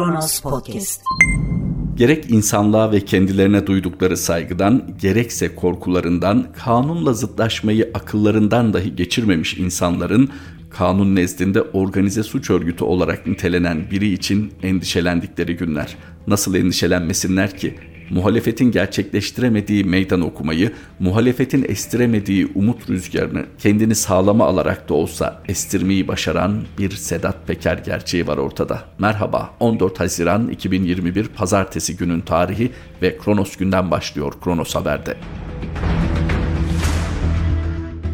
Kronos Podcast. Gerek insanlığa ve kendilerine duydukları saygıdan, gerekse korkularından, kanunla zıtlaşmayı akıllarından dahi geçirmemiş insanların kanun nezdinde organize suç örgütü olarak nitelenen biri için endişelendikleri günler. Nasıl endişelenmesinler ki? Muhalefetin gerçekleştiremediği meydan okumayı, muhalefetin estiremediği umut rüzgarını kendini sağlama alarak da olsa estirmeyi başaran bir Sedat Peker gerçeği var ortada. Merhaba 14 Haziran 2021 Pazartesi günün tarihi ve Kronos günden başlıyor Kronos Haber'de.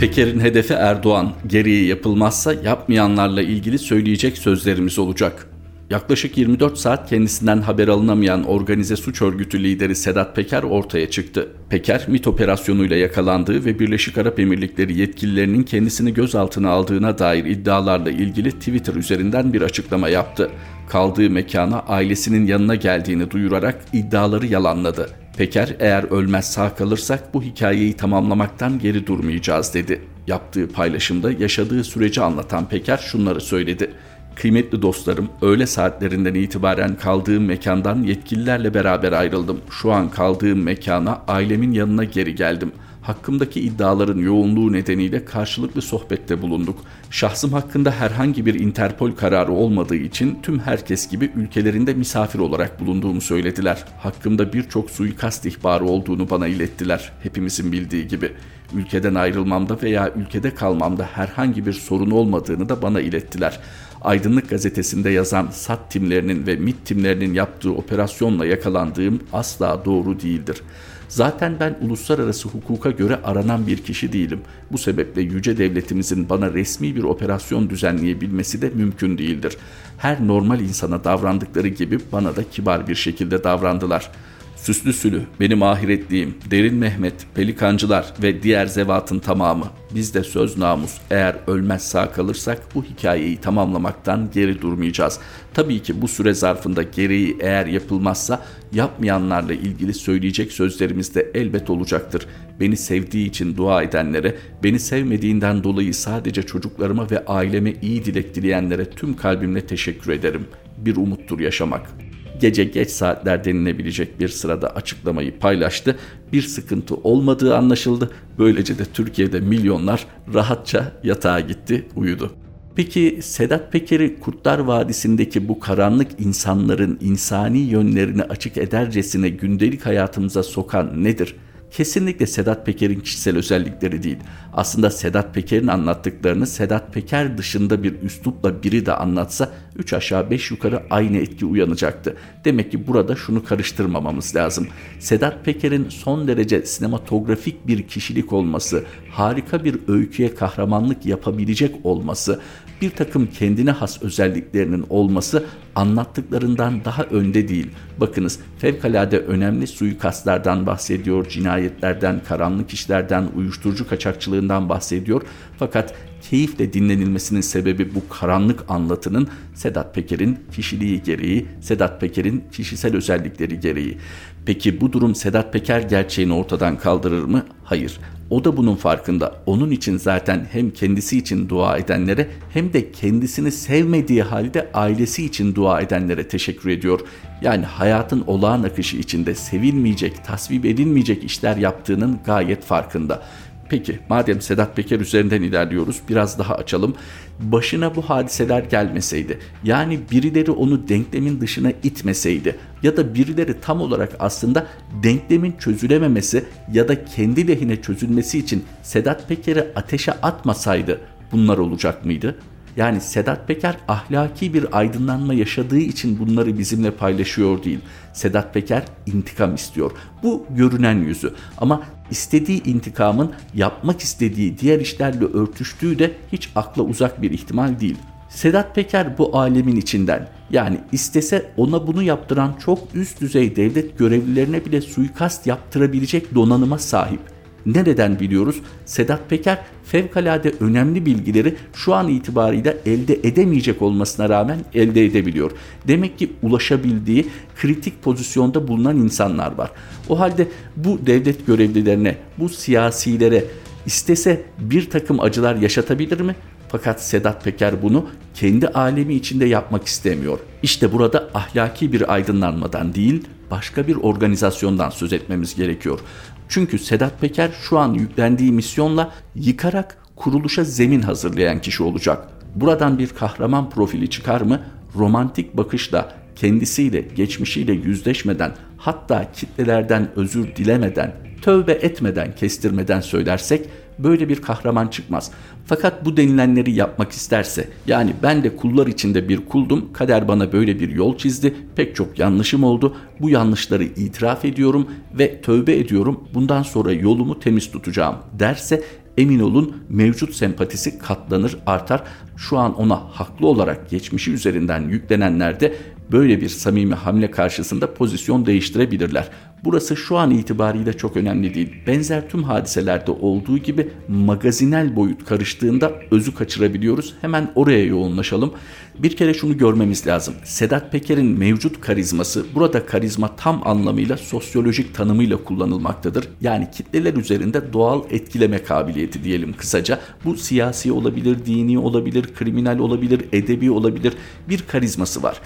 Peker'in hedefi Erdoğan. Geriye yapılmazsa yapmayanlarla ilgili söyleyecek sözlerimiz olacak. Yaklaşık 24 saat kendisinden haber alınamayan organize suç örgütü lideri Sedat Peker ortaya çıktı. Peker, MIT operasyonuyla yakalandığı ve Birleşik Arap Emirlikleri yetkililerinin kendisini gözaltına aldığına dair iddialarla ilgili Twitter üzerinden bir açıklama yaptı. Kaldığı mekana ailesinin yanına geldiğini duyurarak iddiaları yalanladı. Peker eğer ölmez sağ kalırsak bu hikayeyi tamamlamaktan geri durmayacağız dedi. Yaptığı paylaşımda yaşadığı süreci anlatan Peker şunları söyledi. Kıymetli dostlarım, öğle saatlerinden itibaren kaldığım mekandan yetkililerle beraber ayrıldım. Şu an kaldığım mekana ailemin yanına geri geldim. Hakkımdaki iddiaların yoğunluğu nedeniyle karşılıklı sohbette bulunduk. Şahsım hakkında herhangi bir Interpol kararı olmadığı için tüm herkes gibi ülkelerinde misafir olarak bulunduğumu söylediler. Hakkımda birçok suikast ihbarı olduğunu bana ilettiler. Hepimizin bildiği gibi. Ülkeden ayrılmamda veya ülkede kalmamda herhangi bir sorun olmadığını da bana ilettiler. Aydınlık gazetesinde yazan SAT timlerinin ve MIT timlerinin yaptığı operasyonla yakalandığım asla doğru değildir. Zaten ben uluslararası hukuka göre aranan bir kişi değilim. Bu sebeple yüce devletimizin bana resmi bir operasyon düzenleyebilmesi de mümkün değildir. Her normal insana davrandıkları gibi bana da kibar bir şekilde davrandılar.'' Süslü Sülü, benim ahiretliğim, Derin Mehmet, Pelikancılar ve diğer zevatın tamamı. Biz de söz namus eğer ölmez sağ kalırsak bu hikayeyi tamamlamaktan geri durmayacağız. Tabii ki bu süre zarfında gereği eğer yapılmazsa yapmayanlarla ilgili söyleyecek sözlerimiz de elbet olacaktır. Beni sevdiği için dua edenlere, beni sevmediğinden dolayı sadece çocuklarıma ve aileme iyi dilek dileyenlere tüm kalbimle teşekkür ederim. Bir umuttur yaşamak.'' Gece geç saatler denilebilecek bir sırada açıklamayı paylaştı. Bir sıkıntı olmadığı anlaşıldı. Böylece de Türkiye'de milyonlar rahatça yatağa gitti, uyudu. Peki Sedat Peker'i Kurtlar Vadisi'ndeki bu karanlık insanların insani yönlerini açık edercesine gündelik hayatımıza sokan nedir? Kesinlikle Sedat Peker'in kişisel özellikleri değil. Aslında Sedat Peker'in anlattıklarını Sedat Peker dışında bir üslupla biri de anlatsa 3 aşağı 5 yukarı aynı etki uyanacaktı. Demek ki burada şunu karıştırmamamız lazım. Sedat Peker'in son derece sinematografik bir kişilik olması, harika bir öyküye kahramanlık yapabilecek olması, bir takım kendine has özelliklerinin olması anlattıklarından daha önde değil. Bakınız fevkalade önemli suikastlardan bahsediyor, cinayetlerden, karanlık işlerden, uyuşturucu kaçakçılığından bahsediyor. Fakat keyifle dinlenilmesinin sebebi bu karanlık anlatının Sedat Peker'in kişiliği gereği, Sedat Peker'in kişisel özellikleri gereği. Peki bu durum Sedat Peker gerçeğini ortadan kaldırır mı? Hayır. O da bunun farkında. Onun için zaten hem kendisi için dua edenlere hem de kendisini sevmediği halde ailesi için dua edenlere teşekkür ediyor. Yani hayatın olağan akışı içinde sevilmeyecek, tasvip edilmeyecek işler yaptığının gayet farkında. Peki madem Sedat Peker üzerinden ilerliyoruz biraz daha açalım. Başına bu hadiseler gelmeseydi yani birileri onu denklemin dışına itmeseydi ya da birileri tam olarak aslında denklemin çözülememesi ya da kendi lehine çözülmesi için Sedat Peker'i ateşe atmasaydı bunlar olacak mıydı? Yani Sedat Peker ahlaki bir aydınlanma yaşadığı için bunları bizimle paylaşıyor değil. Sedat Peker intikam istiyor. Bu görünen yüzü. Ama istediği intikamın yapmak istediği diğer işlerle örtüştüğü de hiç akla uzak bir ihtimal değil. Sedat Peker bu alemin içinden yani istese ona bunu yaptıran çok üst düzey devlet görevlilerine bile suikast yaptırabilecek donanıma sahip. Nereden biliyoruz? Sedat Peker fevkalade önemli bilgileri şu an itibariyle elde edemeyecek olmasına rağmen elde edebiliyor. Demek ki ulaşabildiği kritik pozisyonda bulunan insanlar var. O halde bu devlet görevlilerine, bu siyasilere istese bir takım acılar yaşatabilir mi? Fakat Sedat Peker bunu kendi alemi içinde yapmak istemiyor. İşte burada ahlaki bir aydınlanmadan değil, başka bir organizasyondan söz etmemiz gerekiyor. Çünkü Sedat Peker şu an yüklendiği misyonla yıkarak kuruluşa zemin hazırlayan kişi olacak. Buradan bir kahraman profili çıkar mı? Romantik bakışla kendisiyle, geçmişiyle yüzleşmeden, hatta kitlelerden özür dilemeden, tövbe etmeden, kestirmeden söylersek böyle bir kahraman çıkmaz. Fakat bu denilenleri yapmak isterse yani ben de kullar içinde bir kuldum kader bana böyle bir yol çizdi pek çok yanlışım oldu bu yanlışları itiraf ediyorum ve tövbe ediyorum bundan sonra yolumu temiz tutacağım derse emin olun mevcut sempatisi katlanır artar. Şu an ona haklı olarak geçmişi üzerinden yüklenenler de böyle bir samimi hamle karşısında pozisyon değiştirebilirler. Burası şu an itibariyle çok önemli değil. Benzer tüm hadiselerde olduğu gibi magazinel boyut karıştığında özü kaçırabiliyoruz. Hemen oraya yoğunlaşalım. Bir kere şunu görmemiz lazım. Sedat Peker'in mevcut karizması, burada karizma tam anlamıyla sosyolojik tanımıyla kullanılmaktadır. Yani kitleler üzerinde doğal etkileme kabiliyeti diyelim kısaca. Bu siyasi olabilir, dini olabilir, kriminal olabilir, edebi olabilir. Bir karizması var.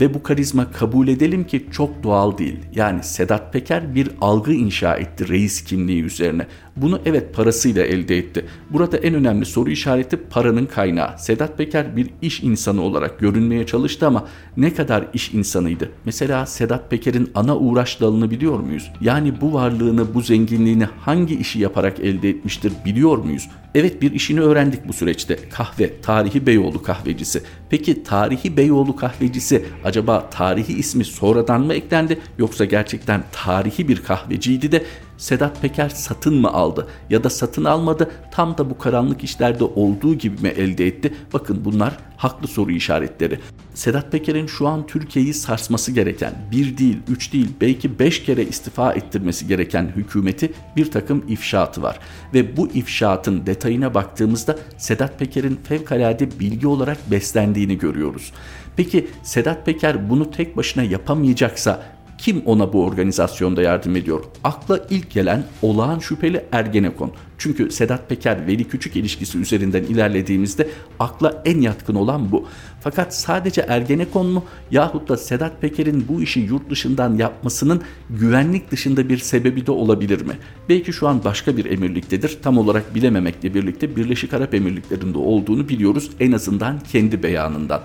Ve bu karizma kabul edelim ki çok doğal değil. Yani Sedat Peker bir algı inşa etti reis kimliği üzerine. Bunu evet parasıyla elde etti. Burada en önemli soru işareti paranın kaynağı. Sedat Peker bir iş insanı olarak görünmeye çalıştı ama ne kadar iş insanıydı? Mesela Sedat Peker'in ana uğraş dalını biliyor muyuz? Yani bu varlığını, bu zenginliğini hangi işi yaparak elde etmiştir biliyor muyuz? Evet bir işini öğrendik bu süreçte. Kahve, tarihi Beyoğlu kahvecisi. Peki tarihi Beyoğlu kahvecisi acaba tarihi ismi sonradan mı eklendi yoksa gerçekten tarihi bir kahveciydi de Sedat Peker satın mı aldı ya da satın almadı tam da bu karanlık işlerde olduğu gibi mi elde etti? Bakın bunlar haklı soru işaretleri. Sedat Peker'in şu an Türkiye'yi sarsması gereken bir değil, üç değil belki beş kere istifa ettirmesi gereken hükümeti bir takım ifşaatı var. Ve bu ifşaatın detayına baktığımızda Sedat Peker'in fevkalade bilgi olarak beslendiğini görüyoruz. Peki Sedat Peker bunu tek başına yapamayacaksa kim ona bu organizasyonda yardım ediyor? Akla ilk gelen olağan şüpheli Ergenekon. Çünkü Sedat Peker Veli Küçük ilişkisi üzerinden ilerlediğimizde akla en yatkın olan bu. Fakat sadece Ergenekon mu yahut da Sedat Peker'in bu işi yurt dışından yapmasının güvenlik dışında bir sebebi de olabilir mi? Belki şu an başka bir emirliktedir. Tam olarak bilememekle birlikte Birleşik Arap Emirlikleri'nde olduğunu biliyoruz en azından kendi beyanından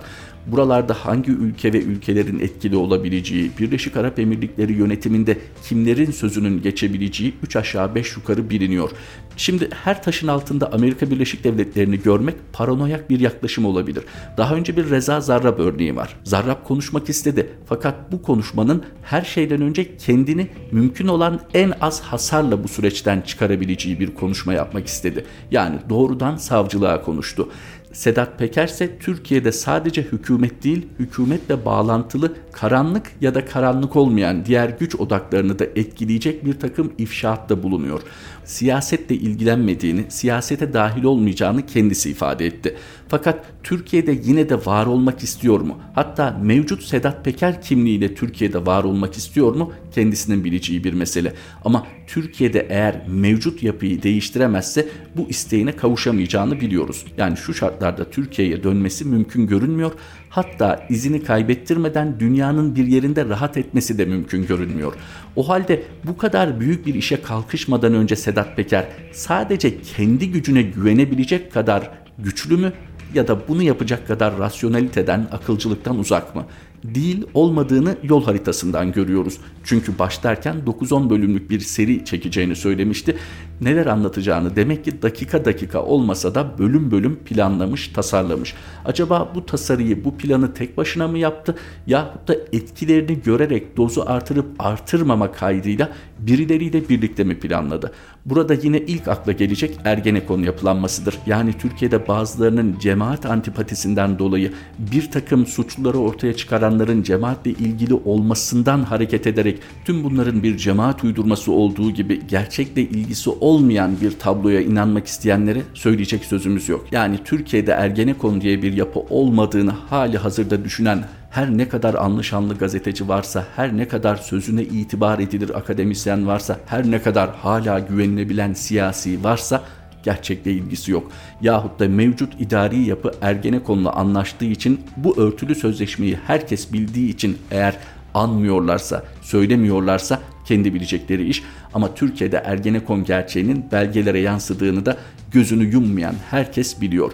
buralarda hangi ülke ve ülkelerin etkili olabileceği, Birleşik Arap Emirlikleri yönetiminde kimlerin sözünün geçebileceği 3 aşağı 5 yukarı biliniyor. Şimdi her taşın altında Amerika Birleşik Devletleri'ni görmek paranoyak bir yaklaşım olabilir. Daha önce bir Reza Zarrab örneği var. Zarrab konuşmak istedi fakat bu konuşmanın her şeyden önce kendini mümkün olan en az hasarla bu süreçten çıkarabileceği bir konuşma yapmak istedi. Yani doğrudan savcılığa konuştu. Sedat Peker ise Türkiye'de sadece hükümet değil, hükümetle bağlantılı karanlık ya da karanlık olmayan diğer güç odaklarını da etkileyecek bir takım ifşaatta bulunuyor. Siyasetle ilgilenmediğini, siyasete dahil olmayacağını kendisi ifade etti. Fakat Türkiye'de yine de var olmak istiyor mu? Hatta mevcut Sedat Peker kimliğiyle Türkiye'de var olmak istiyor mu? Kendisinin bileceği bir mesele. Ama Türkiye'de eğer mevcut yapıyı değiştiremezse bu isteğine kavuşamayacağını biliyoruz. Yani şu şartlarda Türkiye'ye dönmesi mümkün görünmüyor. Hatta izini kaybettirmeden dünyanın bir yerinde rahat etmesi de mümkün görünmüyor. O halde bu kadar büyük bir işe kalkışmadan önce Sedat Peker sadece kendi gücüne güvenebilecek kadar güçlü mü ya da bunu yapacak kadar rasyonaliteden, akılcılıktan uzak mı? Değil olmadığını yol haritasından görüyoruz. Çünkü başlarken 9-10 bölümlük bir seri çekeceğini söylemişti. Neler anlatacağını demek ki dakika dakika olmasa da bölüm bölüm planlamış, tasarlamış. Acaba bu tasarıyı, bu planı tek başına mı yaptı yahut da etkilerini görerek dozu artırıp artırmama kaydıyla birileriyle birlikte mi planladı? Burada yine ilk akla gelecek Ergenekon yapılanmasıdır. Yani Türkiye'de bazılarının cemaat antipatisinden dolayı bir takım suçluları ortaya çıkaranların cemaatle ilgili olmasından hareket ederek tüm bunların bir cemaat uydurması olduğu gibi gerçekle ilgisi olmayan bir tabloya inanmak isteyenlere söyleyecek sözümüz yok. Yani Türkiye'de Ergenekon diye bir yapı olmadığını hali hazırda düşünen her ne kadar anlaşanlı gazeteci varsa, her ne kadar sözüne itibar edilir akademisyen varsa, her ne kadar hala güvenilebilen siyasi varsa gerçekle ilgisi yok. Yahut da mevcut idari yapı Ergenekon'la anlaştığı için bu örtülü sözleşmeyi herkes bildiği için eğer anmıyorlarsa, söylemiyorlarsa kendi bilecekleri iş. Ama Türkiye'de Ergenekon gerçeğinin belgelere yansıdığını da gözünü yummayan herkes biliyor.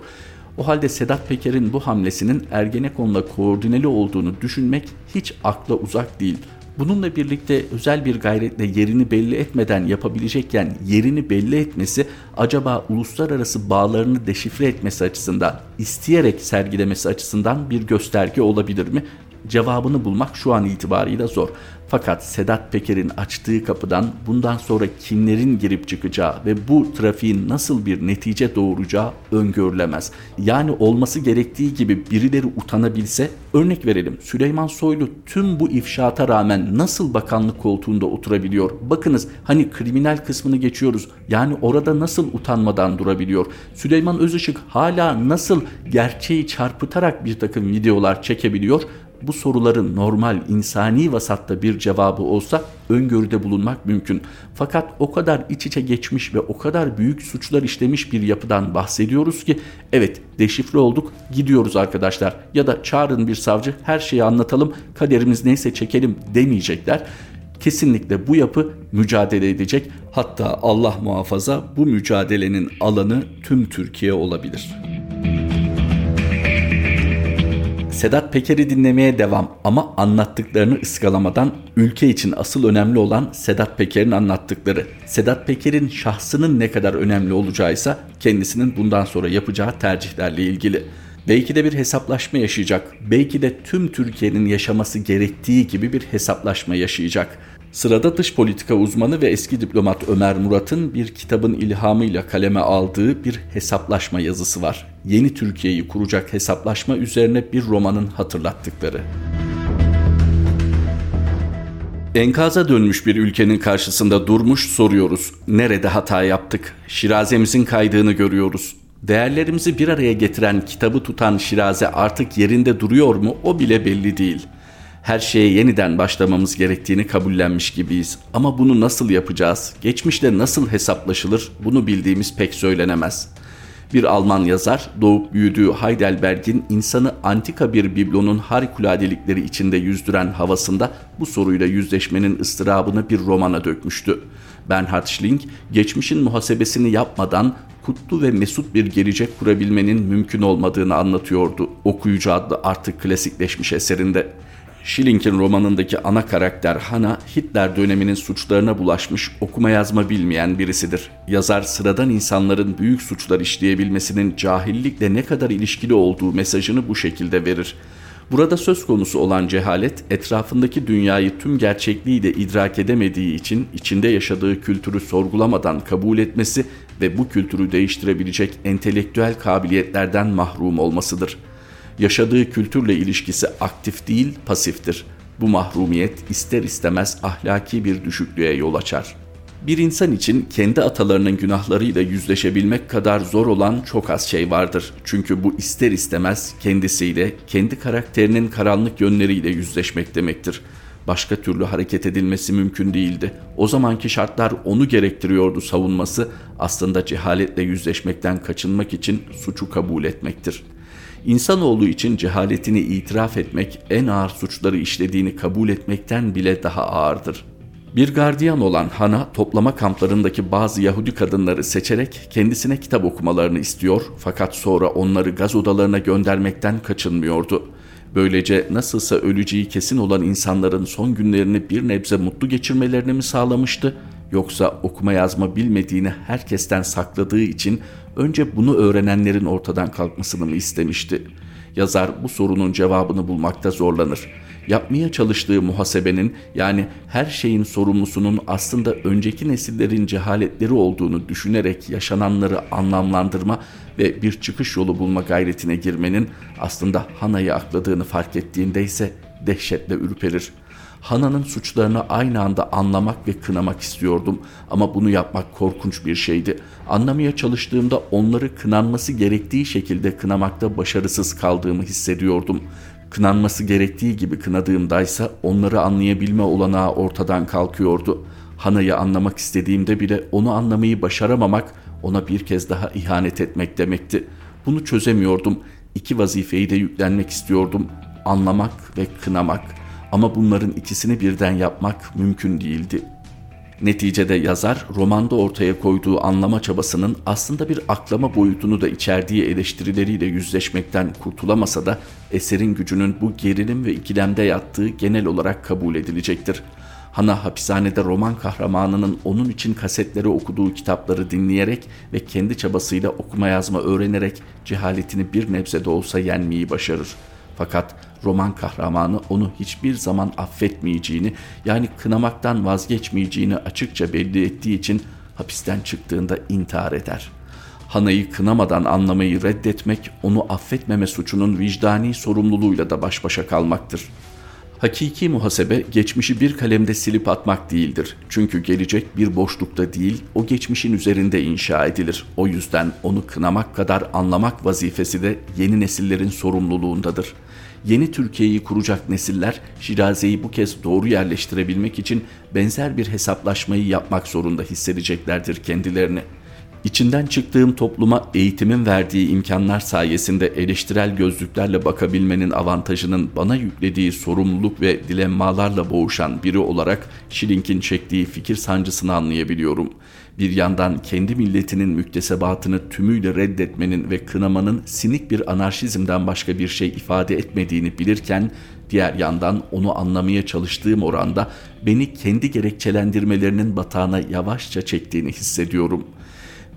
O halde Sedat Peker'in bu hamlesinin Ergenekon'la koordineli olduğunu düşünmek hiç akla uzak değil. Bununla birlikte özel bir gayretle yerini belli etmeden yapabilecekken yerini belli etmesi acaba uluslararası bağlarını deşifre etmesi açısından, isteyerek sergilemesi açısından bir gösterge olabilir mi? Cevabını bulmak şu an itibarıyla zor. Fakat Sedat Peker'in açtığı kapıdan bundan sonra kimlerin girip çıkacağı ve bu trafiğin nasıl bir netice doğuracağı öngörülemez. Yani olması gerektiği gibi birileri utanabilse örnek verelim Süleyman Soylu tüm bu ifşaata rağmen nasıl bakanlık koltuğunda oturabiliyor? Bakınız hani kriminal kısmını geçiyoruz. Yani orada nasıl utanmadan durabiliyor? Süleyman Özışık hala nasıl gerçeği çarpıtarak bir takım videolar çekebiliyor? Bu soruların normal insani vasatta bir cevabı olsa öngörüde bulunmak mümkün. Fakat o kadar iç içe geçmiş ve o kadar büyük suçlar işlemiş bir yapıdan bahsediyoruz ki evet deşifre olduk gidiyoruz arkadaşlar ya da çağırın bir savcı her şeyi anlatalım kaderimiz neyse çekelim demeyecekler. Kesinlikle bu yapı mücadele edecek. Hatta Allah muhafaza bu mücadelenin alanı tüm Türkiye olabilir. Sedat Peker'i dinlemeye devam ama anlattıklarını ıskalamadan ülke için asıl önemli olan Sedat Peker'in anlattıkları. Sedat Peker'in şahsının ne kadar önemli olacağı ise kendisinin bundan sonra yapacağı tercihlerle ilgili. Belki de bir hesaplaşma yaşayacak. Belki de tüm Türkiye'nin yaşaması gerektiği gibi bir hesaplaşma yaşayacak. Sırada dış politika uzmanı ve eski diplomat Ömer Murat'ın bir kitabın ilhamıyla kaleme aldığı bir hesaplaşma yazısı var. Yeni Türkiye'yi kuracak hesaplaşma üzerine bir romanın hatırlattıkları. Enkaza dönmüş bir ülkenin karşısında durmuş soruyoruz. Nerede hata yaptık? Şirazemizin kaydığını görüyoruz. Değerlerimizi bir araya getiren kitabı tutan şiraze artık yerinde duruyor mu o bile belli değil.'' her şeye yeniden başlamamız gerektiğini kabullenmiş gibiyiz. Ama bunu nasıl yapacağız? Geçmişte nasıl hesaplaşılır? Bunu bildiğimiz pek söylenemez. Bir Alman yazar doğup büyüdüğü Heidelberg'in insanı antika bir biblonun harikuladelikleri içinde yüzdüren havasında bu soruyla yüzleşmenin ıstırabını bir romana dökmüştü. Bernhard Schling, geçmişin muhasebesini yapmadan kutlu ve mesut bir gelecek kurabilmenin mümkün olmadığını anlatıyordu okuyucu adlı artık klasikleşmiş eserinde. Schilling'in romanındaki ana karakter Hana, Hitler döneminin suçlarına bulaşmış, okuma yazma bilmeyen birisidir. Yazar sıradan insanların büyük suçlar işleyebilmesinin cahillikle ne kadar ilişkili olduğu mesajını bu şekilde verir. Burada söz konusu olan cehalet, etrafındaki dünyayı tüm gerçekliğiyle idrak edemediği için içinde yaşadığı kültürü sorgulamadan kabul etmesi ve bu kültürü değiştirebilecek entelektüel kabiliyetlerden mahrum olmasıdır.'' yaşadığı kültürle ilişkisi aktif değil pasiftir. Bu mahrumiyet ister istemez ahlaki bir düşüklüğe yol açar. Bir insan için kendi atalarının günahlarıyla yüzleşebilmek kadar zor olan çok az şey vardır. Çünkü bu ister istemez kendisiyle, kendi karakterinin karanlık yönleriyle yüzleşmek demektir. Başka türlü hareket edilmesi mümkün değildi. O zamanki şartlar onu gerektiriyordu savunması aslında cehaletle yüzleşmekten kaçınmak için suçu kabul etmektir.'' İnsanoğlu için cehaletini itiraf etmek en ağır suçları işlediğini kabul etmekten bile daha ağırdır. Bir gardiyan olan Hana toplama kamplarındaki bazı Yahudi kadınları seçerek kendisine kitap okumalarını istiyor fakat sonra onları gaz odalarına göndermekten kaçınmıyordu. Böylece nasılsa öleceği kesin olan insanların son günlerini bir nebze mutlu geçirmelerini mi sağlamıştı yoksa okuma yazma bilmediğini herkesten sakladığı için önce bunu öğrenenlerin ortadan kalkmasını mı istemişti? Yazar bu sorunun cevabını bulmakta zorlanır. Yapmaya çalıştığı muhasebenin yani her şeyin sorumlusunun aslında önceki nesillerin cehaletleri olduğunu düşünerek yaşananları anlamlandırma ve bir çıkış yolu bulma gayretine girmenin aslında Hana'yı akladığını fark ettiğinde ise dehşetle ürperir.'' Hana'nın suçlarını aynı anda anlamak ve kınamak istiyordum ama bunu yapmak korkunç bir şeydi. Anlamaya çalıştığımda onları kınanması gerektiği şekilde kınamakta başarısız kaldığımı hissediyordum. Kınanması gerektiği gibi kınadığımdaysa onları anlayabilme olanağı ortadan kalkıyordu. Hana'yı anlamak istediğimde bile onu anlamayı başaramamak ona bir kez daha ihanet etmek demekti. Bunu çözemiyordum. İki vazifeyi de yüklenmek istiyordum. Anlamak ve kınamak. Ama bunların ikisini birden yapmak mümkün değildi. Neticede yazar romanda ortaya koyduğu anlama çabasının aslında bir aklama boyutunu da içerdiği eleştirileriyle yüzleşmekten kurtulamasa da eserin gücünün bu gerilim ve ikilemde yattığı genel olarak kabul edilecektir. Hana hapishanede roman kahramanının onun için kasetleri okuduğu kitapları dinleyerek ve kendi çabasıyla okuma yazma öğrenerek cehaletini bir nebze de olsa yenmeyi başarır. Fakat roman kahramanı onu hiçbir zaman affetmeyeceğini yani kınamaktan vazgeçmeyeceğini açıkça belli ettiği için hapisten çıktığında intihar eder. Hana'yı kınamadan anlamayı reddetmek onu affetmeme suçunun vicdani sorumluluğuyla da baş başa kalmaktır. Hakiki muhasebe geçmişi bir kalemde silip atmak değildir. Çünkü gelecek bir boşlukta değil, o geçmişin üzerinde inşa edilir. O yüzden onu kınamak kadar anlamak vazifesi de yeni nesillerin sorumluluğundadır.'' Yeni Türkiye'yi kuracak nesiller Şiraze'yi bu kez doğru yerleştirebilmek için benzer bir hesaplaşmayı yapmak zorunda hissedeceklerdir kendilerini. İçinden çıktığım topluma eğitimin verdiği imkanlar sayesinde eleştirel gözlüklerle bakabilmenin avantajının bana yüklediği sorumluluk ve dilemmalarla boğuşan biri olarak Schilling'in çektiği fikir sancısını anlayabiliyorum. Bir yandan kendi milletinin müktesebatını tümüyle reddetmenin ve kınamanın sinik bir anarşizmden başka bir şey ifade etmediğini bilirken, diğer yandan onu anlamaya çalıştığım oranda beni kendi gerekçelendirmelerinin batağına yavaşça çektiğini hissediyorum.''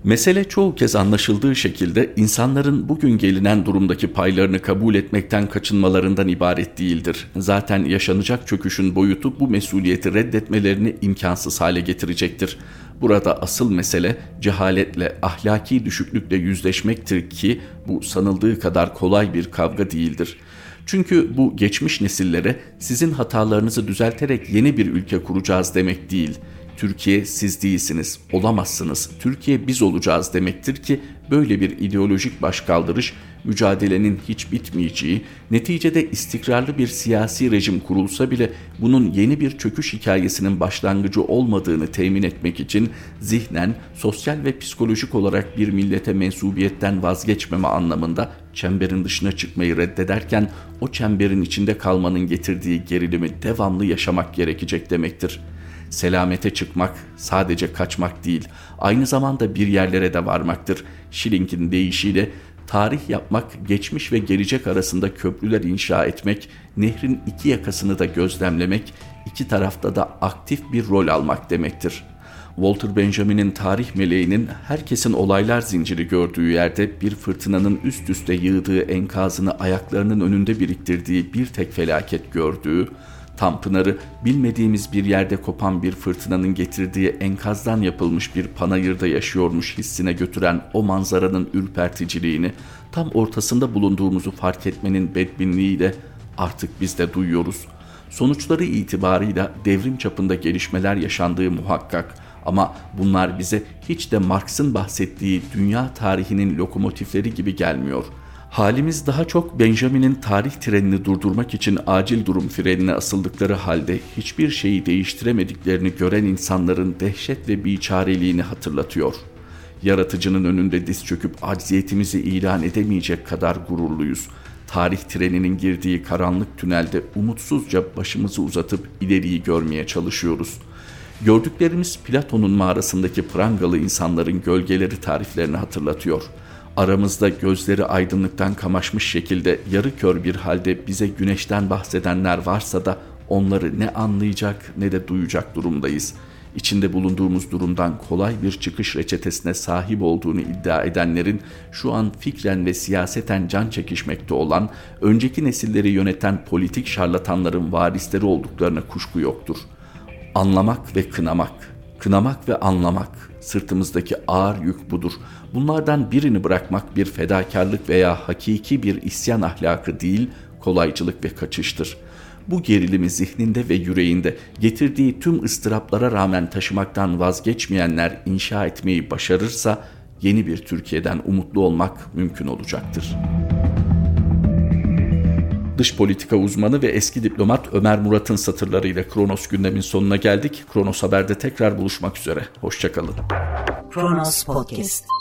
Mesele çoğu kez anlaşıldığı şekilde insanların bugün gelinen durumdaki paylarını kabul etmekten kaçınmalarından ibaret değildir. Zaten yaşanacak çöküşün boyutu bu mesuliyeti reddetmelerini imkansız hale getirecektir. Burada asıl mesele cehaletle, ahlaki düşüklükle yüzleşmektir ki bu sanıldığı kadar kolay bir kavga değildir. Çünkü bu geçmiş nesillere sizin hatalarınızı düzelterek yeni bir ülke kuracağız demek değil.'' Türkiye siz değilsiniz, olamazsınız, Türkiye biz olacağız demektir ki böyle bir ideolojik başkaldırış mücadelenin hiç bitmeyeceği, neticede istikrarlı bir siyasi rejim kurulsa bile bunun yeni bir çöküş hikayesinin başlangıcı olmadığını temin etmek için zihnen, sosyal ve psikolojik olarak bir millete mensubiyetten vazgeçmeme anlamında çemberin dışına çıkmayı reddederken o çemberin içinde kalmanın getirdiği gerilimi devamlı yaşamak gerekecek demektir.'' Selamete çıkmak sadece kaçmak değil, aynı zamanda bir yerlere de varmaktır. Schilling'in deyişiyle tarih yapmak, geçmiş ve gelecek arasında köprüler inşa etmek, nehrin iki yakasını da gözlemlemek, iki tarafta da aktif bir rol almak demektir. Walter Benjamin'in tarih meleğinin herkesin olaylar zinciri gördüğü yerde bir fırtınanın üst üste yığdığı enkazını ayaklarının önünde biriktirdiği bir tek felaket gördüğü, Tanpınar'ı bilmediğimiz bir yerde kopan bir fırtınanın getirdiği enkazdan yapılmış bir panayırda yaşıyormuş hissine götüren o manzaranın ürperticiliğini tam ortasında bulunduğumuzu fark etmenin bedbinliğiyle artık biz de duyuyoruz. Sonuçları itibarıyla devrim çapında gelişmeler yaşandığı muhakkak ama bunlar bize hiç de Marx'ın bahsettiği dünya tarihinin lokomotifleri gibi gelmiyor.'' Halimiz daha çok Benjamin'in tarih trenini durdurmak için acil durum frenine asıldıkları halde hiçbir şeyi değiştiremediklerini gören insanların dehşet ve biçareliğini hatırlatıyor. Yaratıcının önünde diz çöküp acziyetimizi ilan edemeyecek kadar gururluyuz. Tarih treninin girdiği karanlık tünelde umutsuzca başımızı uzatıp ileriyi görmeye çalışıyoruz. Gördüklerimiz Platon'un mağarasındaki prangalı insanların gölgeleri tariflerini hatırlatıyor.'' Aramızda gözleri aydınlıktan kamaşmış şekilde yarı kör bir halde bize güneşten bahsedenler varsa da onları ne anlayacak ne de duyacak durumdayız. İçinde bulunduğumuz durumdan kolay bir çıkış reçetesine sahip olduğunu iddia edenlerin şu an fikren ve siyaseten can çekişmekte olan, önceki nesilleri yöneten politik şarlatanların varisleri olduklarına kuşku yoktur. Anlamak ve kınamak Kınamak ve anlamak, sırtımızdaki ağır yük budur. Bunlardan birini bırakmak bir fedakarlık veya hakiki bir isyan ahlakı değil, kolaycılık ve kaçıştır. Bu gerilimi zihninde ve yüreğinde getirdiği tüm ıstıraplara rağmen taşımaktan vazgeçmeyenler inşa etmeyi başarırsa yeni bir Türkiye'den umutlu olmak mümkün olacaktır.'' Dış politika uzmanı ve eski diplomat Ömer Murat'ın satırlarıyla Kronos gündemin sonuna geldik. Kronos Haber'de tekrar buluşmak üzere. Hoşçakalın. Kronos Podcast